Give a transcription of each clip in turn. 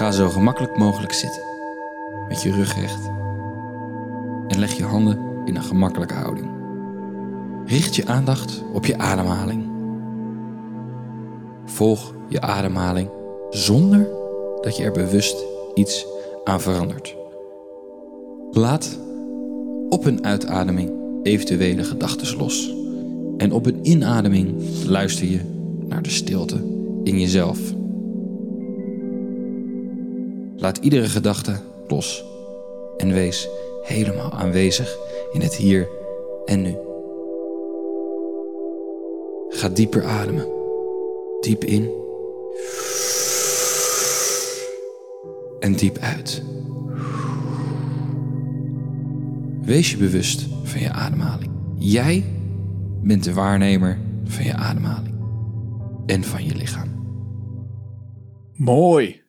Ga zo gemakkelijk mogelijk zitten. Met je rug recht. En leg je handen in een gemakkelijke houding. Richt je aandacht op je ademhaling. Volg je ademhaling zonder dat je er bewust iets aan verandert. Laat op een uitademing eventuele gedachten los. En op een inademing luister je naar de stilte in jezelf. Laat iedere gedachte los en wees helemaal aanwezig in het hier en nu. Ga dieper ademen. Diep in. En diep uit. Wees je bewust van je ademhaling. Jij bent de waarnemer van je ademhaling en van je lichaam. Mooi.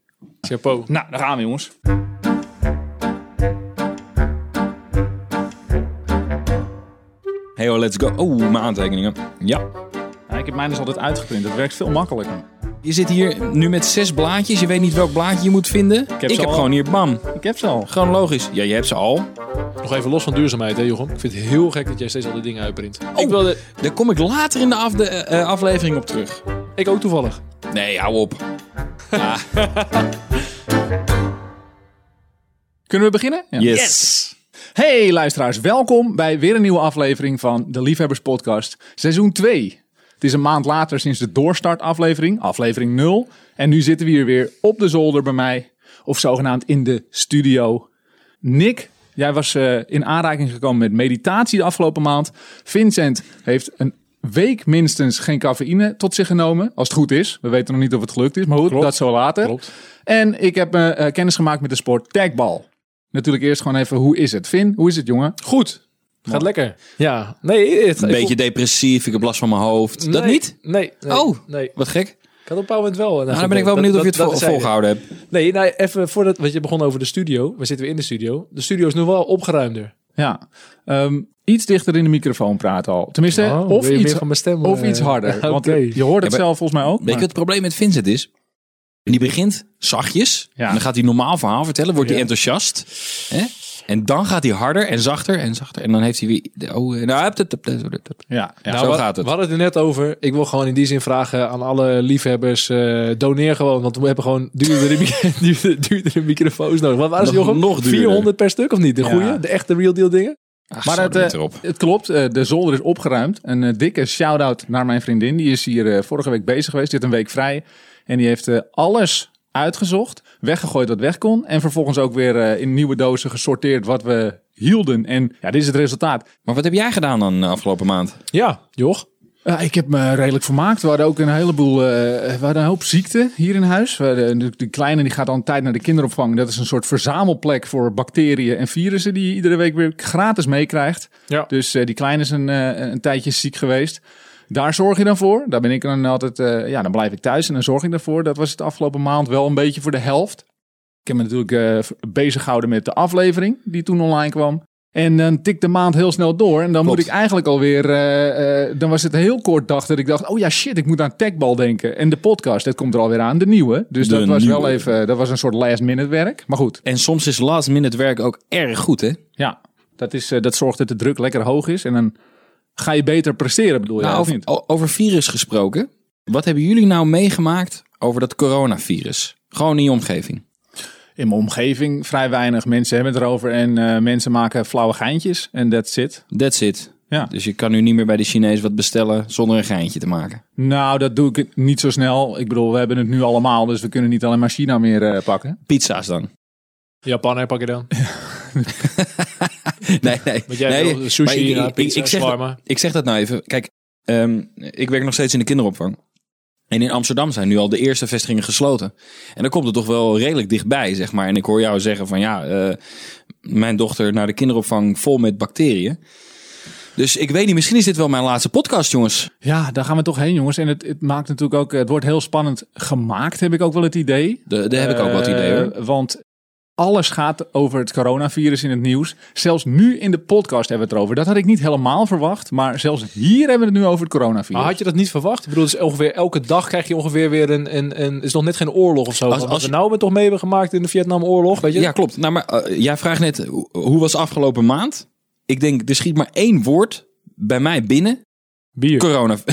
Chapeau. Nou, daar gaan we jongens. Hey oh, let's go. Oh, mijn aantekeningen. Ja. Ja, ik heb mijn dus altijd uitgeprint. Dat werkt veel makkelijker. Je zit hier nu met zes blaadjes. Je weet niet welk blaadje je moet vinden. Ik heb heb, ze al. gewoon hier, bam. Ik heb ze al. Gewoon logisch. Ja, je hebt ze al. Nog even los van duurzaamheid, hè, Jochem? Ik vind het heel gek dat jij steeds al die dingen uitprint. Ik wilde... Daar kom ik later in de af- de, eh, aflevering op terug. Ik ook toevallig. Nee, hou op. Ah, Kunnen we beginnen? Ja. yes. Hey luisteraars, welkom bij weer een nieuwe aflevering van de Liefhebbers Podcast, seizoen 2. Het is een maand later sinds de doorstart aflevering, aflevering 0. En nu zitten we hier weer op de zolder bij mij, of zogenaamd in de studio. Nick, jij was eh, in aanraking gekomen met meditatie de afgelopen maand. Vincent heeft een week minstens geen cafeïne tot zich genomen, als het goed is. We weten nog niet of het gelukt is, maar goed, Klopt. dat zo later. Klopt. En ik heb me eh, kennis gemaakt met de sport tagbal. Natuurlijk eerst gewoon even, hoe is het? Vin, hoe is het jongen? Goed. Gaat lekker. Ja. Nee, het Een beetje depressief. Ik heb last van mijn hoofd. Dat niet? Nee. nee Oh. Nee. Wat gek. Ik had op een bepaald moment wel. Nou, dan ben ik wel benieuwd of je het vol- volgehouden hebt. Nee, nou, even voordat want je begon over de studio. We zitten weer in de studio. De studio is nu wel opgeruimder. Ja, Ehm, iets dichter in de microfoon praten al. Tenminste, Oh, of, iets, meer van mijn stem, of eh, iets harder. oké. Want eh, je hoort het Ja, maar- zelf volgens mij ook. Weet je het probleem met Vincent is? Die begint zachtjes. Ja. En dan gaat hij normaal verhaal vertellen. Wordt hij Ja. enthousiast. Hè? En dan gaat hij harder en zachter en zachter. En dan heeft hij weer... Oh, eh, nou. Ja, ja. Zo we, gaat het. We hadden het er net over. Ik wil gewoon in die zin vragen aan alle liefhebbers. eh, doneer gewoon. Want we hebben gewoon duurdere, mi- duurdere, duurdere microfoons nodig. Wat waren ze, Nog- Jochem? nog duurder. 400 per stuk of niet? De Ja. goede? De echte real deal dingen? Ach, Maar het, eh, het klopt, de zolder is opgeruimd. Een dikke shout-out naar mijn vriendin. Die is hier vorige week bezig geweest. Dit een week vrij. En die heeft eh, alles uitgezocht. Weggegooid wat weg kon. En vervolgens ook weer eh, in nieuwe dozen gesorteerd wat we hielden. En ja, dit is het resultaat. Maar wat heb jij gedaan dan de afgelopen maand? Ja, joch. Eh, ik heb me redelijk vermaakt. We hadden ook een heleboel, eh, we hadden een hoop ziekte hier in huis. We hadden, de, de kleine die gaat al een tijd naar de kinderopvang. Dat is een soort verzamelplek voor bacteriën en virussen die je iedere week weer gratis meekrijgt. Ja. Dus eh, die kleine is een, eh, een tijdje ziek geweest. Daar zorg je dan voor. Daar ben ik dan altijd, eh, ja, dan blijf ik thuis en dan zorg ik daarvoor. Dat was het afgelopen maand wel een beetje voor de helft. Ik heb me natuurlijk eh, bezig gehouden met de aflevering die toen online kwam. En dan tikt de maand heel snel door. En dan Klopt. moet ik eigenlijk alweer. eh dan was het een heel kort dag dat ik dacht: oh ja, shit, ik moet aan Techbal denken. En de podcast, dat komt er alweer aan, de nieuwe. Dus De dat was wel even. Dat was een soort last minute werk. Maar goed, En soms is last minute werk ook erg goed, hè? ja, dat, is, dat zorgt dat de druk lekker hoog is. En dan ga je beter presteren, bedoel je? Nou, of over, niet? over virus gesproken. Wat hebben jullie nou meegemaakt over dat coronavirus? Gewoon in je omgeving. In mijn omgeving vrij weinig mensen hebben het erover. En eh, mensen maken flauwe geintjes. En that's it. That's it. Ja. Dus je kan nu niet meer bij de Chinees wat bestellen zonder een geintje te maken. Nou, dat doe ik niet zo snel. Ik bedoel, we hebben het nu allemaal. Dus we kunnen niet alleen maar China meer eh, pakken. Pizza's dan? Japan, hè, pak je dan. Nee, nee. Want jij nee, wil sushi, ik- nou, ik, pizza, ik, zeg, shawarma. ik zeg dat nou even. Kijk, ehm, ik werk nog steeds in de kinderopvang. En in Amsterdam zijn nu al de eerste vestigingen gesloten. En dan komt het toch wel redelijk dichtbij, zeg maar. En ik hoor jou zeggen van ja, eh, mijn dochter naar de kinderopvang vol met bacteriën. Dus ik weet niet, misschien is dit wel mijn laatste podcast, jongens. Ja, daar gaan we toch heen, jongens. En het, het maakt natuurlijk ook. Het wordt heel spannend gemaakt, heb ik ook wel het idee. De- Daar heb ik ook wat idee hoor. Eh, Want Alles gaat over het coronavirus in het nieuws. Zelfs nu in de podcast hebben we het erover. Dat had ik niet helemaal verwacht. Maar zelfs hier hebben we het nu over het coronavirus. Maar had je dat niet verwacht? Ik bedoel, dus ongeveer elke dag krijg je ongeveer weer een... een, een is nog net geen oorlog of zo. Als- we nou met toch mee hebben gemaakt in de Vietnamoorlog, weet je? Ja, klopt. Nou, maar eh, jij vraagt net, hoe- hoe was de afgelopen maand? Ik denk, er schiet maar één woord bij mij binnen. Bier. Corona.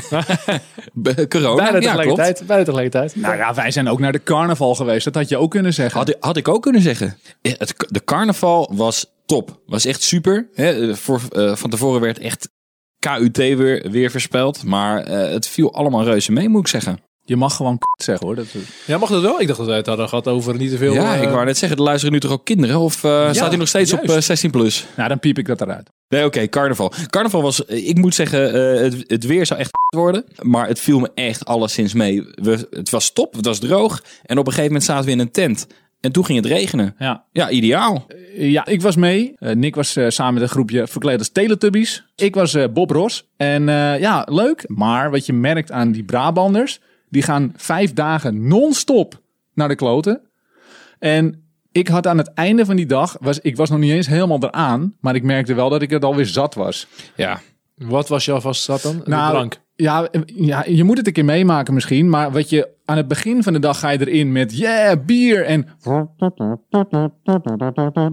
Corona, Bijna ja, klopt. tegelijkertijd. Bijna tegelijkertijd. Nou ja, wij zijn ook naar de carnaval geweest. Dat had je ook kunnen zeggen. Had, ik- had ik ook kunnen zeggen. Eh, Het, de carnaval was top. Was echt super. Hè, voor, eh, van tevoren werd echt KUT weer, weer voorspeld. Maar eh, het viel allemaal reuze mee, moet ik zeggen. Je mag gewoon k zeggen hoor. Dat, Ja, mag dat wel? Ik dacht dat wij het hadden gehad over niet te veel... ja, eh, ik wou net zeggen, er luisteren nu toch ook kinderen? Of eh, staat hij nog steeds op juist. eh, 16 plus? nou, dan piep ik dat eruit. Nee, oké, carnaval. Carnaval was, ik moet zeggen, eh, het, het weer zou echt worden. Maar het viel me echt alleszins mee. We, het was top, het was droog. En op een gegeven moment zaten we in een tent. En toen ging het regenen. Ja, Ja, ideaal. Ja, ik was mee. Nick was eh, samen met een groepje verkleed als Teletubbies. Ik was eh, Bob Ross. En eh, ja, leuk. Maar wat je merkt aan die Brabanders, die gaan vijf dagen non-stop naar de kloten. En ik had aan het einde van die dag, was, ik was nog niet eens helemaal eraan, maar ik merkte wel dat ik het alweer zat was. Ja, Wat was je alvast zat dan? De Nou, drank. Ja, ja, je moet het een keer meemaken misschien. Maar wat je aan het begin van de dag ga je erin met yeah, bier en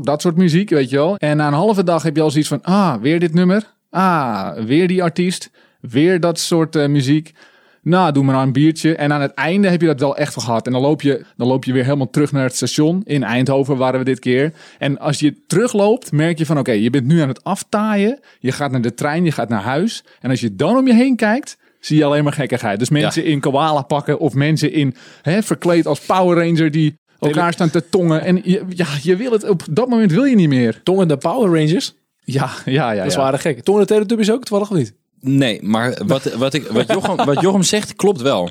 dat soort muziek, weet je wel. En na een halve dag heb je al zoiets van, ah, weer dit nummer. Ah, weer die artiest. Weer dat soort eh, muziek. Nou, doe maar nou een biertje. En aan het einde heb je dat wel echt gehad. En dan loop, je, dan loop je weer helemaal terug naar het station. In Eindhoven waren we dit keer. En als je terugloopt, merk je van... oké, je bent nu aan het aftaaien. Je gaat naar de trein, je gaat naar huis. En als je dan om je heen kijkt... zie je alleen maar gekkigheid. Dus mensen in koala pakken... of mensen in hè, verkleed als Power Ranger... die elkaar staan te tongen. En je, ja, je wil het... op dat moment wil je niet meer. Tongen de Power Rangers. Ja, ja, ja. Dat is ja. waren gek. Tongen de Teletubbies ook, toevallig of niet? Nee, maar wat, wat, ik, wat, Jochem, wat Jochem zegt, klopt wel.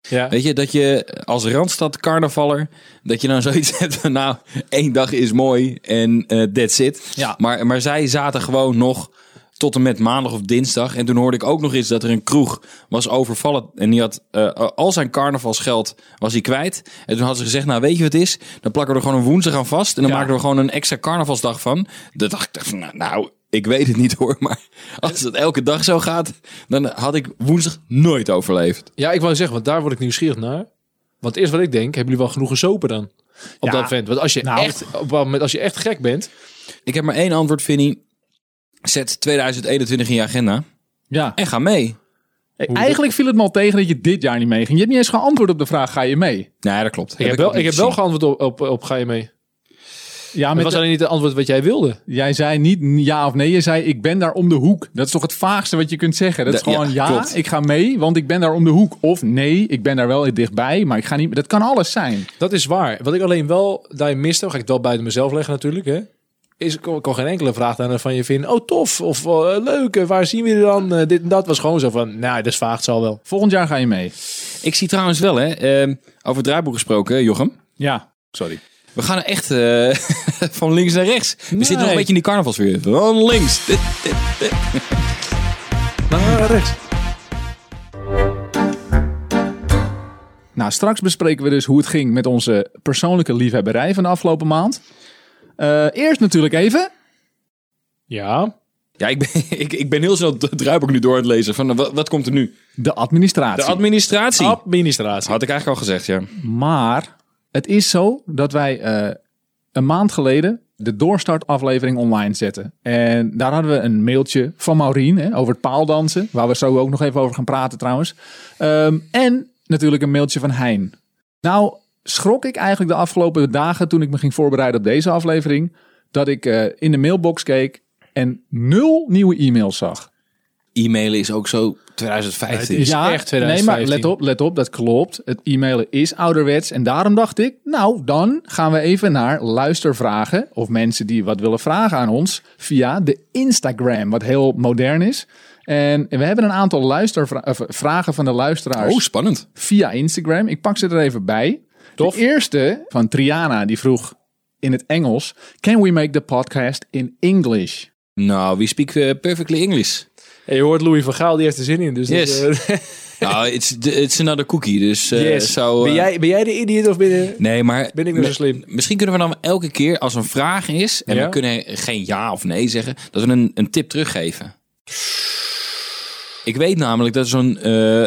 Ja. Weet je, dat je als Randstad carnavaller, dat je dan zoiets hebt van, nou, één dag is mooi en eh that's it. Ja. Maar, maar zij zaten gewoon nog tot en met maandag of dinsdag. En toen hoorde ik ook nog eens dat er een kroeg was overvallen. En die had eh, al zijn carnavalsgeld was hij kwijt. En toen hadden ze gezegd, nou weet je wat het is? Dan plakken we er gewoon een woensdag aan vast. En dan Ja. maken we gewoon een extra carnavalsdag van. Dat dacht ik, nou, nou, ik weet het niet hoor. Maar als het elke dag zo gaat, dan had ik woensdag nooit overleefd. ja, ik wou zeggen, want daar word ik nieuwsgierig naar. Want eerst wat ik denk, hebben jullie wel genoeg gesopen dan? Op Ja. dat vent. Want als je, Nou. echt, op dat moment, als je echt gek bent... Ik heb maar één antwoord, Vinnie. Zet 2021 in je agenda ja. en ga mee. Hey, eigenlijk viel het me al tegen dat je dit jaar niet meeging. Je hebt niet eens geantwoord op de vraag, ga je mee? Nee, dat klopt. Ik heb, wel, ik heb wel geantwoord op, op, op ga je mee. Ja, Het met was alleen niet het antwoord wat jij wilde. jij zei niet ja of nee. Je zei, ik ben daar om de hoek. Dat is toch het vaagste wat je kunt zeggen? Dat is gewoon, ja, ja, klopt. ik ga mee, want ik ben daar om de hoek. Of nee, ik ben daar wel dichtbij, maar ik ga niet... Dat kan alles zijn. Dat is waar. Wat ik alleen wel daarin miste, ga ik het wel buiten mezelf leggen natuurlijk, hè. Is, ik kon, geen enkele vraag daar van je vinden. Oh, tof. Of eh, leuk. eh, Waar zien we je dan? Eh, dit en dat was gewoon zo van, nou, dat is vaag, het zal wel. Volgend jaar ga je mee. Ik zie trouwens wel, hè, eh, over het draaiboek gesproken, Jochem. Ja, sorry. We gaan er echt eh, van links naar rechts. We zitten nog een beetje in die carnavalsfeer. Van links. Nou, rechts. Nou, straks bespreken we dus hoe het ging met onze persoonlijke liefhebberij van de afgelopen maand. Eh, eerst natuurlijk even... Ja. Ja, ik ben, ik, ik ben heel snel het draaiboek nu door aan het lezen. Van, wat, wat komt er nu? De administratie. De administratie. Administratie. Had ik eigenlijk al gezegd, ja. Maar het is zo dat wij eh, een maand geleden de doorstartaflevering online zetten. En daar hadden we een mailtje van Maureen hè, over het paaldansen. Waar we zo ook nog even over gaan praten trouwens. Ehm, en natuurlijk een mailtje van Hein. Nou schrok ik eigenlijk de afgelopen dagen toen ik me ging voorbereiden op deze aflevering. Dat ik eh, in de mailbox keek en nul nieuwe e-mails zag. E-mailen is ook zo 2015. Het is echt 2015. Nee, maar let op, let op, dat klopt. Het e-mailen is ouderwets. En daarom dacht ik, nou, dan gaan we even naar luistervragen. Of mensen die wat willen vragen aan ons via de Instagram, wat heel modern is. En we hebben een aantal luistervragen van de luisteraars Oh, spannend. via Instagram. Ik pak ze er even bij. Tof. De eerste van Triana, die vroeg in het Engels: Can we make the podcast in English? Nou, we speak eh, perfectly English. En je hoort Louis van Gaal, die heeft er zin in. Dus Yes. dat, eh, Nou, it's, it's another cookie. Dus eh, Yes. zou, ben, eh, jij, ben jij de idiot of ben je... Nee, maar Ben ik nou zo slim? Misschien kunnen we dan elke keer als een vraag is en Ja? we kunnen geen ja of nee zeggen, dat we een, een tip teruggeven. Ik weet namelijk dat er zo'n eh,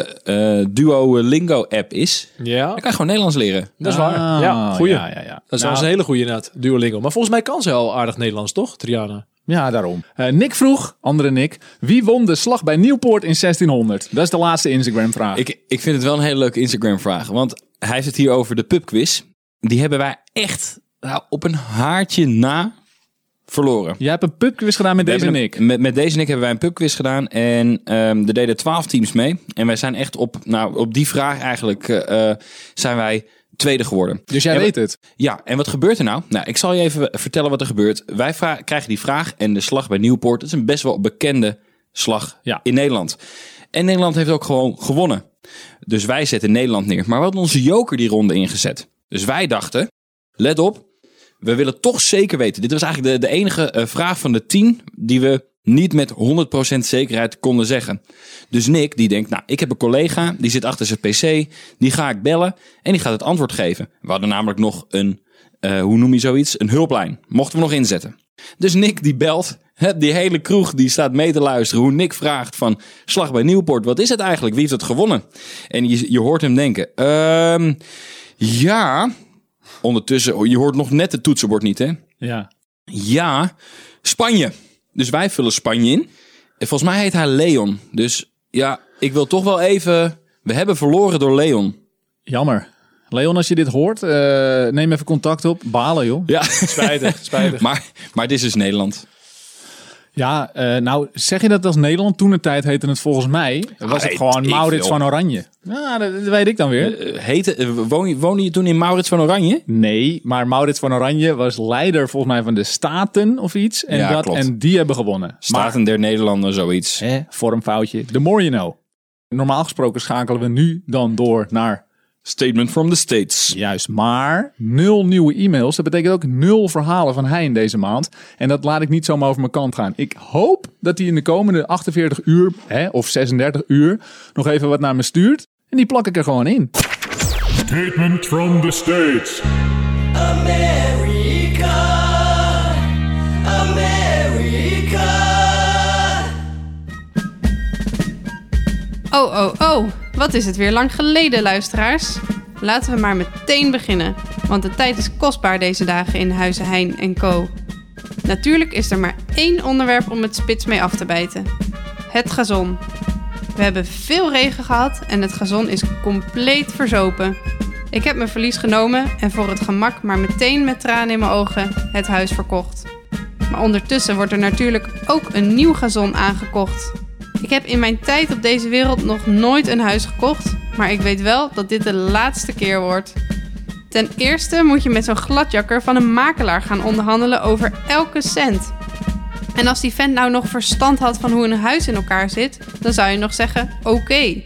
eh, Duolingo app is. Ja, Dan kan je gewoon Nederlands leren. dat is waar. Ah, Ja, goeie. Ja, ja, ja. Dat is Nou, wel een hele goede inderdaad, Duolingo. Maar volgens mij kan ze al aardig Nederlands, toch, Triana? Ja, daarom. Eh, Nick vroeg, andere Nick, wie won de slag bij Nieuwpoort in 1600? Dat is de laatste Instagram-vraag. Ik, ik vind het wel een hele leuke Instagram vraag. Want hij heeft het hier over de pubquiz. Die hebben wij echt nou, op een haartje na verloren. Jij hebt een pubquiz gedaan met We deze Nick. een- Met, met deze Nick hebben wij een pubquiz gedaan. En ehm, er deden twaalf teams mee. En wij zijn echt op, nou, op die vraag eigenlijk eh, eh, zijn wij tweede geworden. Dus jij weet het. Ja, en wat gebeurt er nou? Nou, ik zal je even vertellen wat er gebeurt. Wij krijgen die vraag en de slag bij Nieuwpoort. Dat is een best wel bekende slag Ja. in Nederland. En Nederland heeft ook gewoon gewonnen. Dus wij zetten Nederland neer. Maar we hadden onze joker die ronde ingezet. Dus wij dachten, let op, we willen toch zeker weten. Dit was eigenlijk de, de enige eh, vraag van de tien die we niet met 100% zekerheid konden zeggen. Dus Nick, die denkt, nou, ik heb een collega, die zit achter zijn pc, die ga ik bellen en die gaat het antwoord geven. We hadden namelijk nog een, eh, hoe noem je zoiets, een hulplijn. Mochten we nog inzetten. Dus Nick die belt, hè, die hele kroeg die staat mee te luisteren. Hoe Nick vraagt van, slag bij Nieuwpoort, wat is het eigenlijk? Wie heeft het gewonnen? En je, je hoort hem denken, ehm, ja, ondertussen, je hoort nog net het toetsenbord niet hè. Ja. Ja, Spanje. Dus wij vullen Spanje in. En volgens mij heet hij Leon. Dus ja, ik wil toch wel even... We hebben verloren door Leon. Jammer. Leon, als je dit hoort, eh, neem even contact op. Balen, joh. Ja, Spijtig, spijtig. maar, maar dit is dus Nederland. Ja, eh, nou zeg je dat als Nederland? Toen de tijd heette het volgens mij, was het gewoon Maurits van Oranje. Ja, dat, dat weet ik dan weer. Eh, heette, eh, woon, je- woonde je toen in Maurits van Oranje? Nee, maar Maurits van Oranje was leider volgens mij van de Staten of iets. En, Ja, dat, klopt. en die hebben gewonnen. Staten der Nederlanden, zoiets. Hè, vormfoutje. The more you know. Normaal gesproken schakelen we nu dan door naar Statement from the States. Juist, maar nul nieuwe e-mails. Dat betekent ook nul verhalen van hij in deze maand. En dat laat ik niet zomaar over mijn kant gaan. Ik hoop dat hij in de komende 48 uur hè, of 36 uur nog even wat naar me stuurt. En die plak ik er gewoon in. Statement from the States. America, America. Oh, oh, oh. Wat is het weer lang geleden, luisteraars? Laten we maar meteen beginnen. Want de tijd is kostbaar deze dagen in Huizen Heijn en Co. Natuurlijk is er maar één onderwerp om het spits mee af te bijten. Het gazon. We hebben veel regen gehad en het gazon is compleet verzopen. Ik heb mijn verlies genomen en voor het gemak maar meteen met tranen in mijn ogen het huis verkocht. Maar ondertussen wordt er natuurlijk ook een nieuw gazon aangekocht. Ik heb in mijn tijd op deze wereld nog nooit een huis gekocht, maar ik weet wel dat dit de laatste keer wordt. Ten eerste moet je met zo'n gladjakker van een makelaar gaan onderhandelen over elke cent. En als die vent nou nog verstand had van hoe een huis in elkaar zit, dan zou je nog zeggen: oké.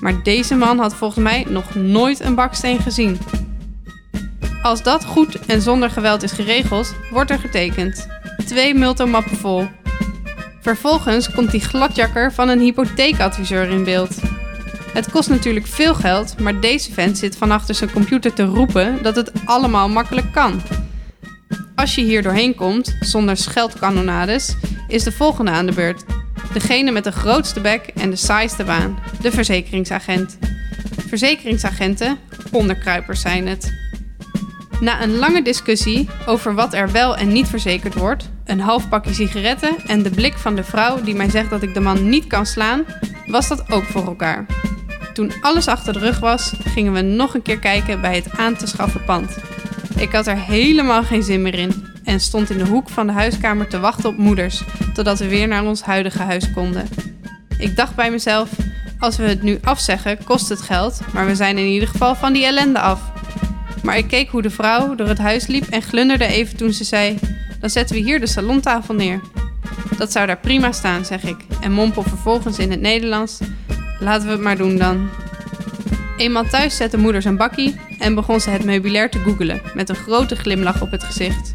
Maar deze man had volgens mij nog nooit een baksteen gezien. Als dat goed en zonder geweld is geregeld, wordt er getekend. Twee multomappen vol. Vervolgens komt die gladjakker van een hypotheekadviseur in beeld. Het kost natuurlijk veel geld, maar deze vent zit van achter zijn computer te roepen dat het allemaal makkelijk kan. Als je hier doorheen komt, zonder scheldkanonades, is de volgende aan de beurt. Degene met de grootste bek en de saaiste baan, de verzekeringsagent. Verzekeringsagenten, onderkruipers zijn het. Na een lange discussie over wat er wel en niet verzekerd wordt, een half pakje sigaretten en de blik van de vrouw die mij zegt dat ik de man niet kan slaan, was dat ook voor elkaar. Toen alles achter de rug was, gingen we nog een keer kijken bij het aan te schaffen pand. Ik had er helemaal geen zin meer in en stond in de hoek van de huiskamer te wachten op moeders, totdat we weer naar ons huidige huis konden. Ik dacht bij mezelf, als we het nu afzeggen, kost het geld, maar we zijn in ieder geval van die ellende af. Maar ik keek hoe de vrouw door het huis liep en glunderde even toen ze zei: Dan zetten we hier de salontafel neer. Dat zou daar prima staan, zeg ik, en mompel vervolgens in het Nederlands: Laten we het maar doen dan. Eenmaal thuis zette moeder zijn bakkie en begon ze het meubilair te googelen met een grote glimlach op het gezicht.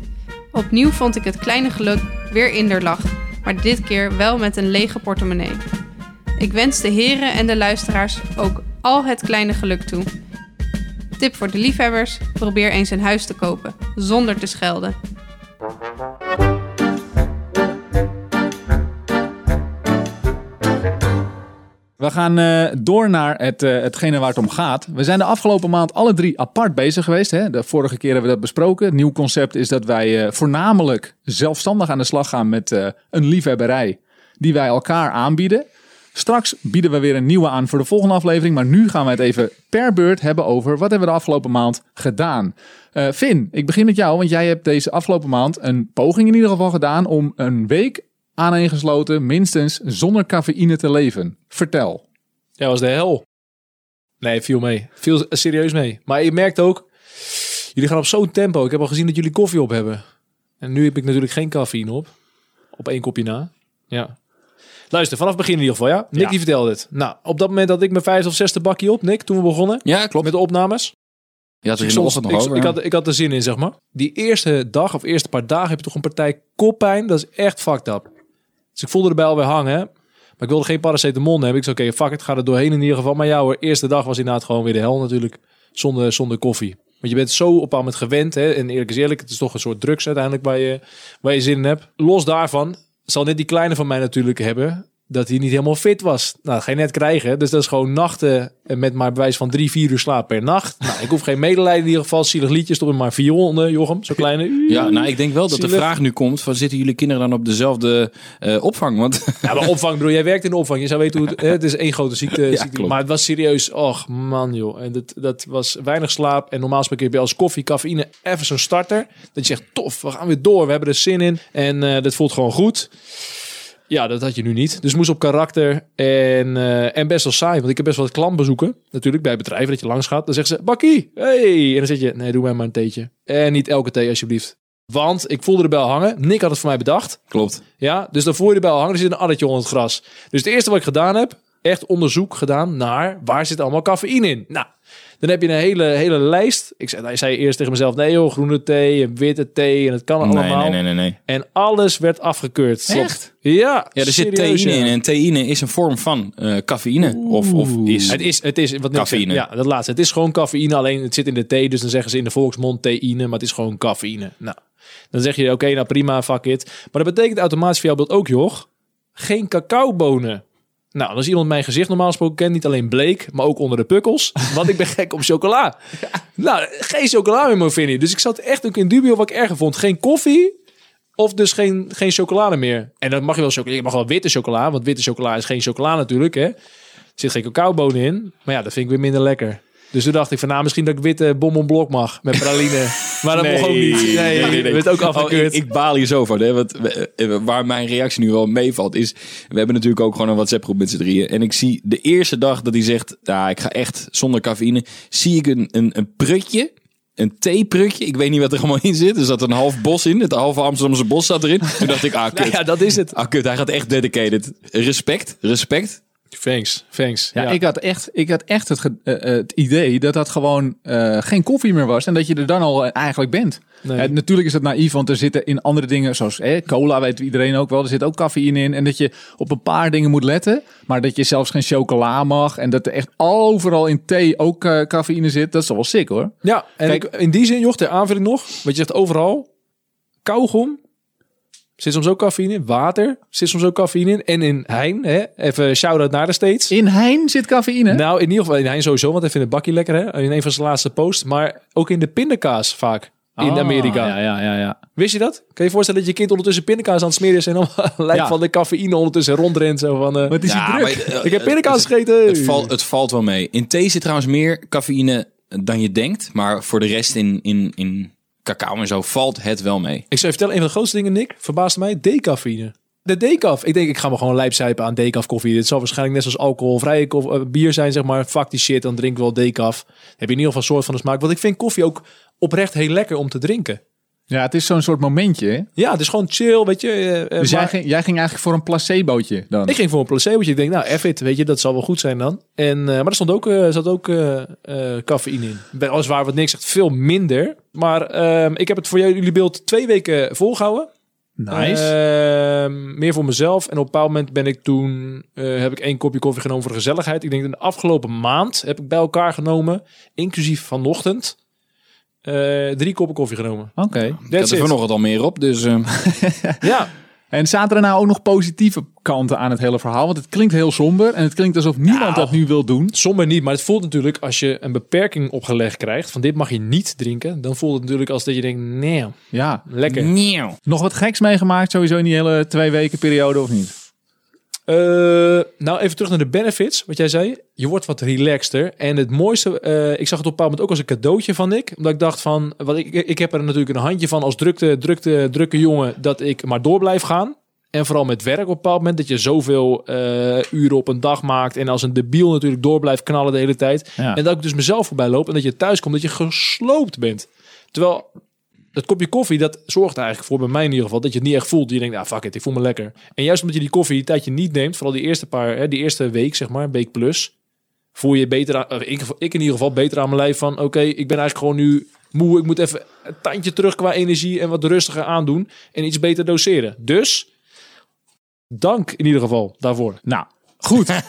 Opnieuw vond ik het kleine geluk weer in lach, maar dit keer wel met een lege portemonnee. Ik wens de heren en de luisteraars ook al het kleine geluk toe. Tip voor de liefhebbers: probeer eens een huis te kopen zonder te schelden. We gaan eh, door naar het, eh, hetgene waar het om gaat. We zijn de afgelopen maand alle drie apart bezig geweest. Hè? De vorige keer hebben we dat besproken. Het nieuw concept is dat wij eh, voornamelijk zelfstandig aan de slag gaan met een liefhebberij die wij elkaar aanbieden. Straks bieden we weer een nieuwe aan voor de volgende aflevering. Maar nu gaan we het even per beurt hebben over wat hebben we de afgelopen maand gedaan. Eh Finn, ik begin met jou, want jij hebt deze afgelopen maand een poging in ieder geval gedaan om een week aaneengesloten minstens zonder cafeïne te leven. Vertel. Ja, was de hel. Nee, viel mee. Viel serieus mee. Maar je merkt ook, jullie gaan op zo'n tempo. Ik heb al gezien dat jullie koffie op hebben. En nu heb ik natuurlijk geen cafeïne op. Op één kopje na. Ja. Luister, vanaf begin in ieder geval, ja? Nick Ja. die vertelde het. Nou, op dat moment had ik mijn vijfde of zesde bakje op, Nick, toen we begonnen. Ja, klopt. Met de opnames. Had er Ik, nog ik, over. ik, ja. had, ik had er zin in, zeg maar. Die eerste dag of eerste paar dagen heb je toch een partij koppijn. Dat is echt fucked up. Dus ik voelde erbij alweer hangen. hè. Maar ik wilde geen paracetamol nemen. Ik zei, oké, fuck het, ga er doorheen in ieder geval. Maar ja hoor, eerste dag was inderdaad gewoon weer de hel natuurlijk. Zonder, zonder koffie. Want je bent zo op aan het gewend. Hè? En eerlijk is eerlijk, het is toch een soort drugs uiteindelijk waar je, waar je zin in hebt. Los daarvan zal net die kleine van mij natuurlijk hebben. Dat hij niet helemaal fit was. Nou, dat ga je net krijgen. Dus dat is gewoon nachten met maar bewijs van drie, vier uur slaap per nacht. Nou, ik hoef geen medelijden in ieder geval. Zielig liedjes, toch maar vier Jochem. Zo kleine. Ja, nou, ik denk wel dat de vraag nu komt: van, zitten jullie kinderen dan op dezelfde eh, opvang? Want Ja, maar opvang, broer. Jij werkt in de opvang. Je zou weten hoe het... hè, het is één grote ziekte. Ja, ziekte. Maar het was serieus. Och, man, joh. En dat, dat was weinig slaap. En normaal gesproken heb je als koffie, cafeïne, even zo'n starter. Dat je zegt, tof, we gaan weer door. We hebben er zin in. En eh, dat voelt gewoon goed. Ja, dat had je nu niet. Dus moest op karakter en, eh, en best wel saai. Want ik heb best wel wat klantbezoeken. Natuurlijk bij bedrijven dat je langs gaat. Dan zeggen ze, Bakkie, hey. En dan zeg je, nee, doe mij maar een theetje. En niet elke thee alsjeblieft. Want ik voelde de bel hangen. Nick had het voor mij bedacht. klopt. Ja, dus dan voel je de bel hangen. Er zit een addertje onder het gras. Dus het eerste wat ik gedaan heb, echt onderzoek gedaan naar waar zit allemaal cafeïne in. Nou, dan heb je een hele, hele lijst. Ik zei, nou, zei eerst tegen mezelf, nee joh, groene thee en witte thee en het kan Nee, allemaal. nee, nee, nee, nee. En alles werd afgekeurd. Echt? Ja, Ja, er zit theïne ja. in. En theïne is een vorm van eh cafeïne. Of, of is... Het is, het is wat Cafeïne. Ja, dat laatste. Het is gewoon cafeïne, alleen het zit in de thee. Dus dan zeggen ze in de volksmond theïne, maar het is gewoon cafeïne. Nou, dan zeg je, oké, nou prima, fuck it. Maar dat betekent automatisch voor jou beeld ook, joh, geen cacaobonen. Nou, als iemand mijn gezicht normaal gesproken kent, niet alleen bleek, maar ook onder de pukkels. Want ik ben gek op chocola. Nou, geen chocola meer, Movinnie. Dus ik zat echt ook in dubio wat ik erger vond. Geen koffie of dus geen, geen chocolade meer. En dan mag je wel chocola. Je mag wel witte chocola, want witte chocola is geen chocola natuurlijk, hè. Er zit geen cacaobonen in. Maar ja, dat vind ik weer minder lekker. Dus toen dacht ik van, nou, misschien dat ik witte bonbonblok mag met praline. Maar dat mocht ook niet. Nee, nee, werd ook Oh, afgekeurd. ik, ik baal hier zo van. Hè? Want, eh, waar mijn reactie nu wel meevalt is... We hebben natuurlijk ook gewoon een WhatsApp groep met z'n drieën. En ik zie de eerste dag dat hij zegt... Ja, ik ga echt zonder cafeïne. Zie ik een, een, een prutje. Een theeprutje. Ik weet niet wat er allemaal in zit. Er zat een half bos in. Het halve Amsterdamse bos zat erin. Toen dacht ik, ah kut. Nou ja, dat is het. Ah kut, hij gaat echt dedicated. Respect, respect. Thanks, thanks. Ja, Ja, Ik, had echt, ik had echt het, eh, eh, het idee dat dat gewoon eh, geen koffie meer was. En dat je er dan al eigenlijk bent. Nee. Natuurlijk is dat naïef, want er zitten in andere dingen, zoals eh, cola weet iedereen ook wel. Er zit ook cafeïne in. En dat je op een paar dingen moet letten. Maar dat je zelfs geen chocola mag. En dat er echt overal in thee ook cafeïne zit. Dat is toch wel sick hoor. Ja, en Kijk- in die zin, joh, ter aanvulling nog. Wat je zegt overal. Kauwgom. Zit soms ook cafeïne in. Water. Zit soms ook cafeïne in. En in Hein. Hè, even shout-out naar de States. In Hein zit cafeïne. Nou, in ieder geval in Hein sowieso. Want hij vindt het bakje lekker. Hè, in een van zijn laatste posts. Maar ook in de pindakaas vaak. In Ah, Amerika. Ja, ja, ja, ja. Wist je dat? Kan je je voorstellen dat je kind ondertussen pindakaas aan het smeren is. En dan lijkt Ja. van de cafeïne ondertussen rondrent. Zo van, eh, Wat is Ja, die druk? maar, eh, ik heb pindakaas het- gegeten. Het, valt, het valt wel mee. In thee zit trouwens meer cafeïne dan je denkt. Maar voor de rest in, in, in cacao en zo valt het wel mee. Ik zou je vertellen, een van de grootste dingen, Nick, verbaasde mij, decafeïne. De decaf. Ik denk, ik ga me gewoon lijpzuipen aan decaf koffie. Dit zal waarschijnlijk net zoals alcoholvrije koff- eh, bier zijn, zeg maar. Fuck die shit, dan drink ik wel decaf. Heb je in ieder geval een soort van de smaak. Want ik vind koffie ook oprecht heel lekker om te drinken. Ja, het is zo'n soort momentje. hè? Ja, het is gewoon chill, weet je. eh, eh, Dus maar jij, ging, jij ging eigenlijk voor een placebootje dan? Ik ging voor een placebootje. Ik denk, nou, it, weet je, dat zal wel goed zijn dan. En, eh, maar er stond ook, eh, zat ook cafeïne in. Weliswaar wat niks zegt, veel minder. Maar ehm, ik heb het voor jullie beeld twee weken volgehouden. Nice. Ehm, meer voor mezelf. En op een bepaald moment ben ik toen... heb ik één kopje koffie genomen voor de gezelligheid. Ik denk in de afgelopen maand heb ik bij elkaar genomen, inclusief vanochtend, eh, drie koppen koffie genomen. Oké. Ik had That's er vanochtend al meer op, dus... eh, Ja, En zaten er nou ook nog positieve kanten aan het hele verhaal? Want het klinkt heel somber en het klinkt alsof niemand Nou. dat nu wil doen. somber niet. Maar het voelt natuurlijk als je een beperking opgelegd krijgt, van dit mag je niet drinken, dan voelt het natuurlijk als dat je denkt, nee, Ja. lekker. nieuw. Nog wat geks meegemaakt sowieso in die hele twee weken periode of niet? Eh, nou, even terug naar de benefits. Wat jij zei. Je wordt wat relaxter. En het mooiste, eh, ik zag het op een bepaald moment ook als een cadeautje van ik. Omdat ik dacht van, wat ik, ik heb er natuurlijk een handje van als drukte, drukte, drukke jongen, dat ik maar door blijf gaan. En vooral met werk op een bepaald moment, dat je zoveel eh, uren op een dag maakt. En als een debiel natuurlijk door blijft knallen de hele tijd. Ja. En dat ik dus mezelf voorbij loop en dat je thuis komt, dat je gesloopt bent. Terwijl dat kopje koffie, dat zorgt er eigenlijk voor, bij mij in ieder geval, dat je het niet echt voelt. Je denkt, ah fuck it, ik voel me lekker. En juist omdat je die koffie een tijdje niet neemt, vooral die eerste paar, hè, die eerste week, zeg maar, week plus, voel je je beter aan, of ik, ik in ieder geval beter aan mijn lijf van, oké, ik ben eigenlijk gewoon nu moe. Ik moet even een tandje terug qua energie en wat rustiger aandoen en iets beter doseren. Dus, dank in ieder geval daarvoor. Nou, goed.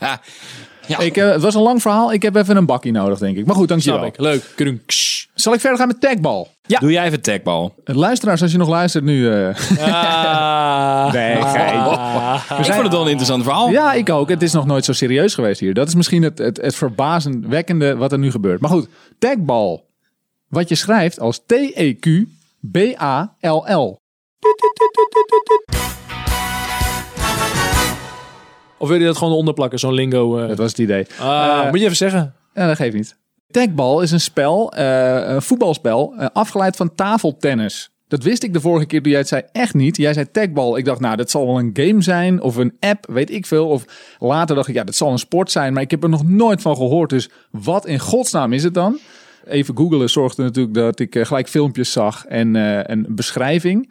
ik, eh, het was een lang verhaal. Ik heb even een bakkie nodig, denk ik. Maar goed, dankjewel. Snap ik. Leuk. Krunks. Zal ik verder gaan met tagbal? Doe jij even tagbal. Luisteraars, als je nog luistert nu... eh, Ah. Nee, gein. Ik vond het wel een interessant verhaal. Ja, ik ook. Het is nog nooit zo serieus geweest hier. Dat is misschien het, het, het verbazendwekkende wat er nu gebeurt. Maar goed, tagbal. Wat je schrijft als E T-E-Q-B-A-L-L. Of wil je dat gewoon eronder plakken, zo'n lingo? eh? Dat was het idee. Ah, Eh, moet je even zeggen. Ja, dat geeft niet. Tagbal is een spel, eh, een voetbalspel, eh, afgeleid van tafeltennis. Dat wist ik de vorige keer toen jij het zei echt niet. Jij zei tagbal. Ik dacht, nou, dat zal wel een game zijn of een app, weet ik veel. Of later dacht ik, ja, dat zal een sport zijn. Maar ik heb er nog nooit van gehoord. Dus wat in godsnaam is het dan? Even googelen zorgde natuurlijk dat ik gelijk filmpjes zag en eh, een beschrijving.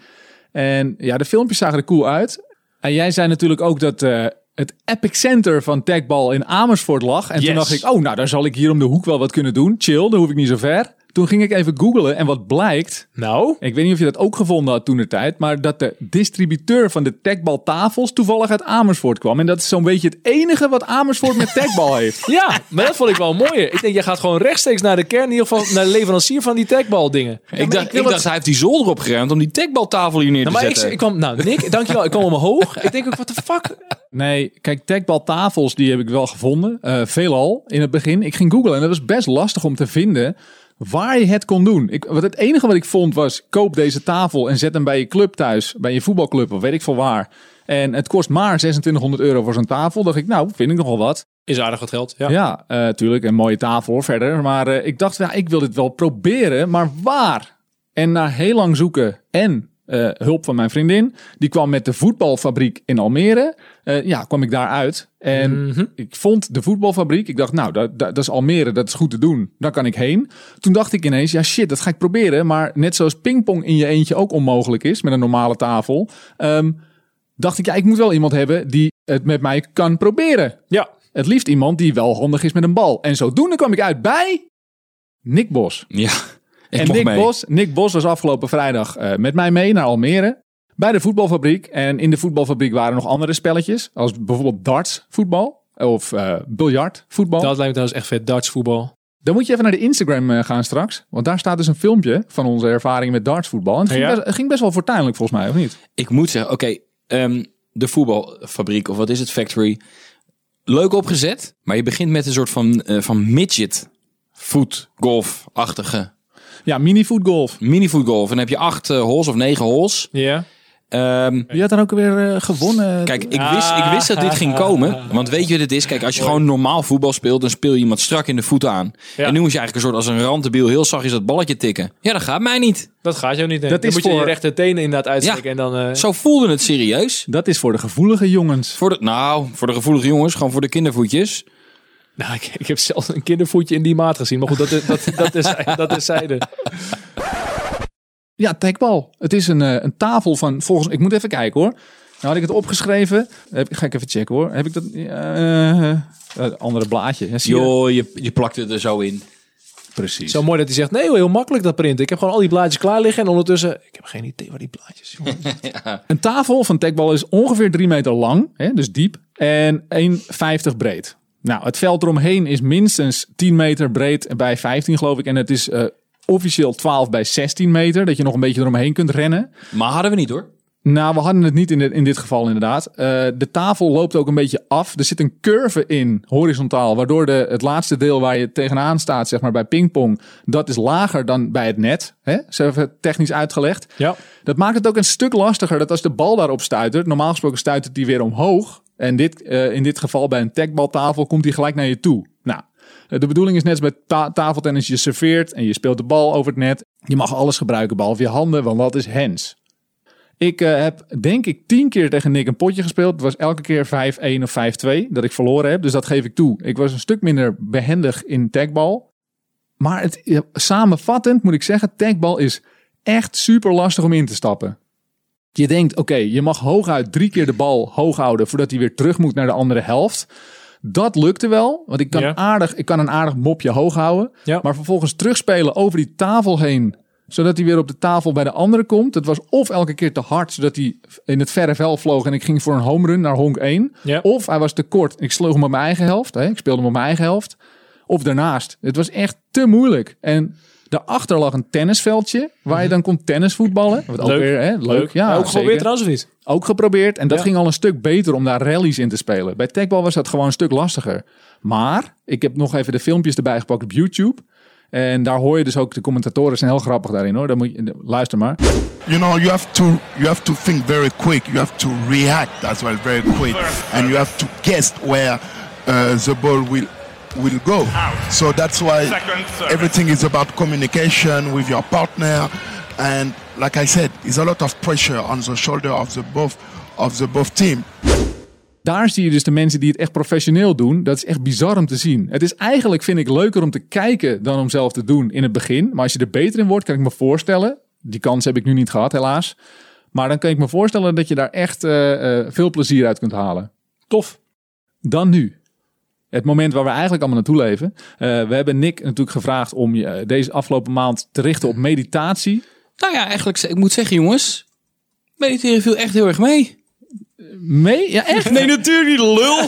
En ja, de filmpjes zagen er cool uit. En jij zei natuurlijk ook dat eh, het epicenter van tagbal in Amersfoort lag. En toen dacht ik, oh, nou, daar zal ik hier om de hoek wel wat kunnen doen. Chill, dan hoef ik niet zo ver. Toen ging ik even googlen en wat blijkt, Nou, ik weet niet of je dat ook gevonden had toen de tijd, maar dat de distributeur van de tagbal tafels toevallig uit Amersfoort kwam. En dat is zo'n beetje het enige wat Amersfoort met tagbal heeft. ja, maar dat vond ik wel mooier. Ik denk, jij gaat gewoon rechtstreeks naar de kern, in ieder geval naar de leverancier van die tagbal dingen. ik dacht, ik ik dacht hij heeft die zolder opgeruimd om die tagbaltafel hier neer te Nou, maar ik, zetten. ik kwam, nou, Nick, dankjewel. Ik kwam omhoog. Ik denk ook, wat de fuck? Nee, kijk, tagbal tafels die heb ik wel gevonden. eh, veelal in het begin. Ik ging googlen en dat was best lastig om te vinden waar je het kon doen. Ik, wat het enige wat ik vond was, koop deze tafel en zet hem bij je club thuis. Bij je voetbalclub of weet ik veel waar. En het kost maar 2600 euro voor zo'n tafel. Dacht ik, nou, vind ik nogal wat. Is aardig wat geld, ja. Ja, eh tuurlijk, een mooie tafel hoor, verder. Maar eh, ik dacht, ja, ik wil dit wel proberen, maar waar? En na heel lang zoeken en eh, hulp van mijn vriendin, die kwam met de voetbalfabriek in Almere. Eh, ja, kwam ik daar uit. En Mhm. ik vond de voetbalfabriek. Ik dacht, nou, dat, dat, dat is Almere, dat is goed te doen. Daar kan ik heen. Toen dacht ik ineens, ja shit, dat ga ik proberen. Maar net zoals pingpong in je eentje ook onmogelijk is met een normale tafel. ehm, dacht ik, ja, ik moet wel iemand hebben die het met mij kan proberen. Ja. Het liefst iemand die wel handig is met een bal. En zodoende kwam ik uit bij Nick Bos. Ja, ik en Nick mee. Bos, Nick Bos was afgelopen vrijdag eh, met mij mee naar Almere. Bij de voetbalfabriek. En in de voetbalfabriek waren nog andere spelletjes. Als bijvoorbeeld darts voetbal. Of eh biljart voetbal. Dat lijkt me trouwens echt vet, darts voetbal. Dan moet je even naar de Instagram eh, gaan straks. Want daar staat dus een filmpje van onze ervaring met dartsvoetbal. En het ging, Ja. best, het ging best wel fortuinlijk volgens mij, of niet? Ik moet zeggen, oké, ehm, de voetbalfabriek, of wat is het, factory. Leuk opgezet, maar je begint met een soort van, eh, van midget voetgolf-achtige Ja, mini-voetgolf. mini-voetgolf. En dan heb je acht eh, holes of negen holes. Ja. Ehm, Wie had dan ook weer eh, gewonnen? Kijk, ik wist, ik wist dat dit ging komen. Want weet je wat het is? Kijk, als je gewoon normaal voetbal speelt, dan speel je iemand strak in de voeten aan. Ja. En nu moet je eigenlijk een soort als een randebiel heel zachtjes dat balletje tikken. Ja, dat gaat mij niet. Dat gaat jou niet. Dat dan is moet je je voor- rechter tenen inderdaad uitsteken Ja. en dan... eh, Zo voelde het serieus. Dat is voor de gevoelige jongens. Voor de, nou, voor de gevoelige jongens, gewoon voor de kindervoetjes. Nou, ik, ik heb zelfs een kindervoetje in die maat gezien. Maar goed, dat, is- dat, dat, is, dat is zijde. Ja, tagbal. Het is een, eh, een tafel van volgens. Ik moet even kijken hoor. Nou had ik het opgeschreven. Heb, ga ik even checken hoor. Heb ik dat? eh, eh, andere blaadje. Ja, zie je? Joh, je, je plakt het er zo in. Precies. Zo mooi dat hij zegt, nee, heel makkelijk dat printen. Ik heb gewoon al die blaadjes klaar liggen en ondertussen, ik heb geen idee waar die blaadjes, jongen. Een tafel van Techball is ongeveer 3 meter lang, hè, dus diep, en 1,50 breed. Nou, het veld eromheen is minstens 10 meter breed bij 15 geloof ik. En het is eh, officieel 12 bij 16 meter, dat je nog een beetje eromheen kunt rennen. Maar hadden we niet hoor. Nou, we hadden het niet in, dit- in dit geval inderdaad. Eh, de tafel loopt ook een beetje af. Er zit een curve in, horizontaal, waardoor de, het laatste deel waar je tegenaan staat, zeg maar bij pingpong, dat is lager dan bij het net. Hè? Zo even technisch uitgelegd. Ja. Dat maakt het ook een stuk lastiger dat als de bal daarop stuitert, normaal gesproken stuitert die weer omhoog. En dit, eh, in dit geval bij een techbaltafel komt die gelijk naar je toe. Nou, eh, de bedoeling is net als bij ta tafeltennis, je serveert en je speelt de bal over het net. Je mag alles gebruiken, behalve je handen, want dat is hands. Ik eh, heb denk ik tien keer tegen Nick een potje gespeeld. Het was elke keer 5-1 of 5-2 dat ik verloren heb. Dus dat geef ik toe. Ik was een stuk minder behendig in tagbal. Maar het, samenvattend moet ik zeggen, tagbal is echt super lastig om in te stappen. Je denkt, oké, je mag hooguit drie keer de bal hoog houden voordat hij weer terug moet naar de andere helft. Dat lukte wel, want ik kan, Ja. aardig, ik kan een aardig mopje hoog houden. Ja. Maar vervolgens terugspelen over die tafel heen, zodat hij weer op de tafel bij de andere komt. Het was of elke keer te hard, zodat hij in het verre veld vloog en ik ging voor een home run naar honk 1. Ja. Of hij was te kort, ik sloeg hem op mijn eigen helft. Hè? Ik speelde hem op mijn eigen helft. Of daarnaast. Het was echt te moeilijk. En daarachter lag een tennisveldje, waar je dan kon tennisvoetballen. Wat ook Leuk. weer, hè? leuk. Ja, ook zeker. geprobeerd trouwens of niet? Ook geprobeerd. En dat Ja. ging al een stuk beter om daar rallies in te spelen. Bij Techball was dat gewoon een stuk lastiger. Maar ik heb nog even de filmpjes erbij gepakt op YouTube. En daar hoor je dus ook de commentatoren zijn heel grappig daarin hoor. Dan moet je, luister maar. you know you have to you have to think very quick you have to react as well very quick and you have to guess where uh, the ball will will go so that's why everything is about communication with your partner and like i said it's a lot of pressure on the shoulder of the both of the both team Daar zie je dus de mensen die het echt professioneel doen. Dat is echt bizar om te zien. Het is eigenlijk, vind ik, leuker om te kijken dan om zelf te doen in het begin. Maar als je er beter in wordt, kan ik me voorstellen. Die kans heb ik nu niet gehad, helaas. Maar dan kan ik me voorstellen dat je daar echt eh, eh, veel plezier uit kunt halen. Tof. Dan nu. Het moment waar we eigenlijk allemaal naartoe leven. Eh, we hebben Nick natuurlijk gevraagd om je eh, deze afgelopen maand te richten op meditatie. Nou ja, eigenlijk, ik moet zeggen jongens, mediteren viel echt heel erg mee. Mee? Ja, echt? Nee, natuurlijk niet, lul.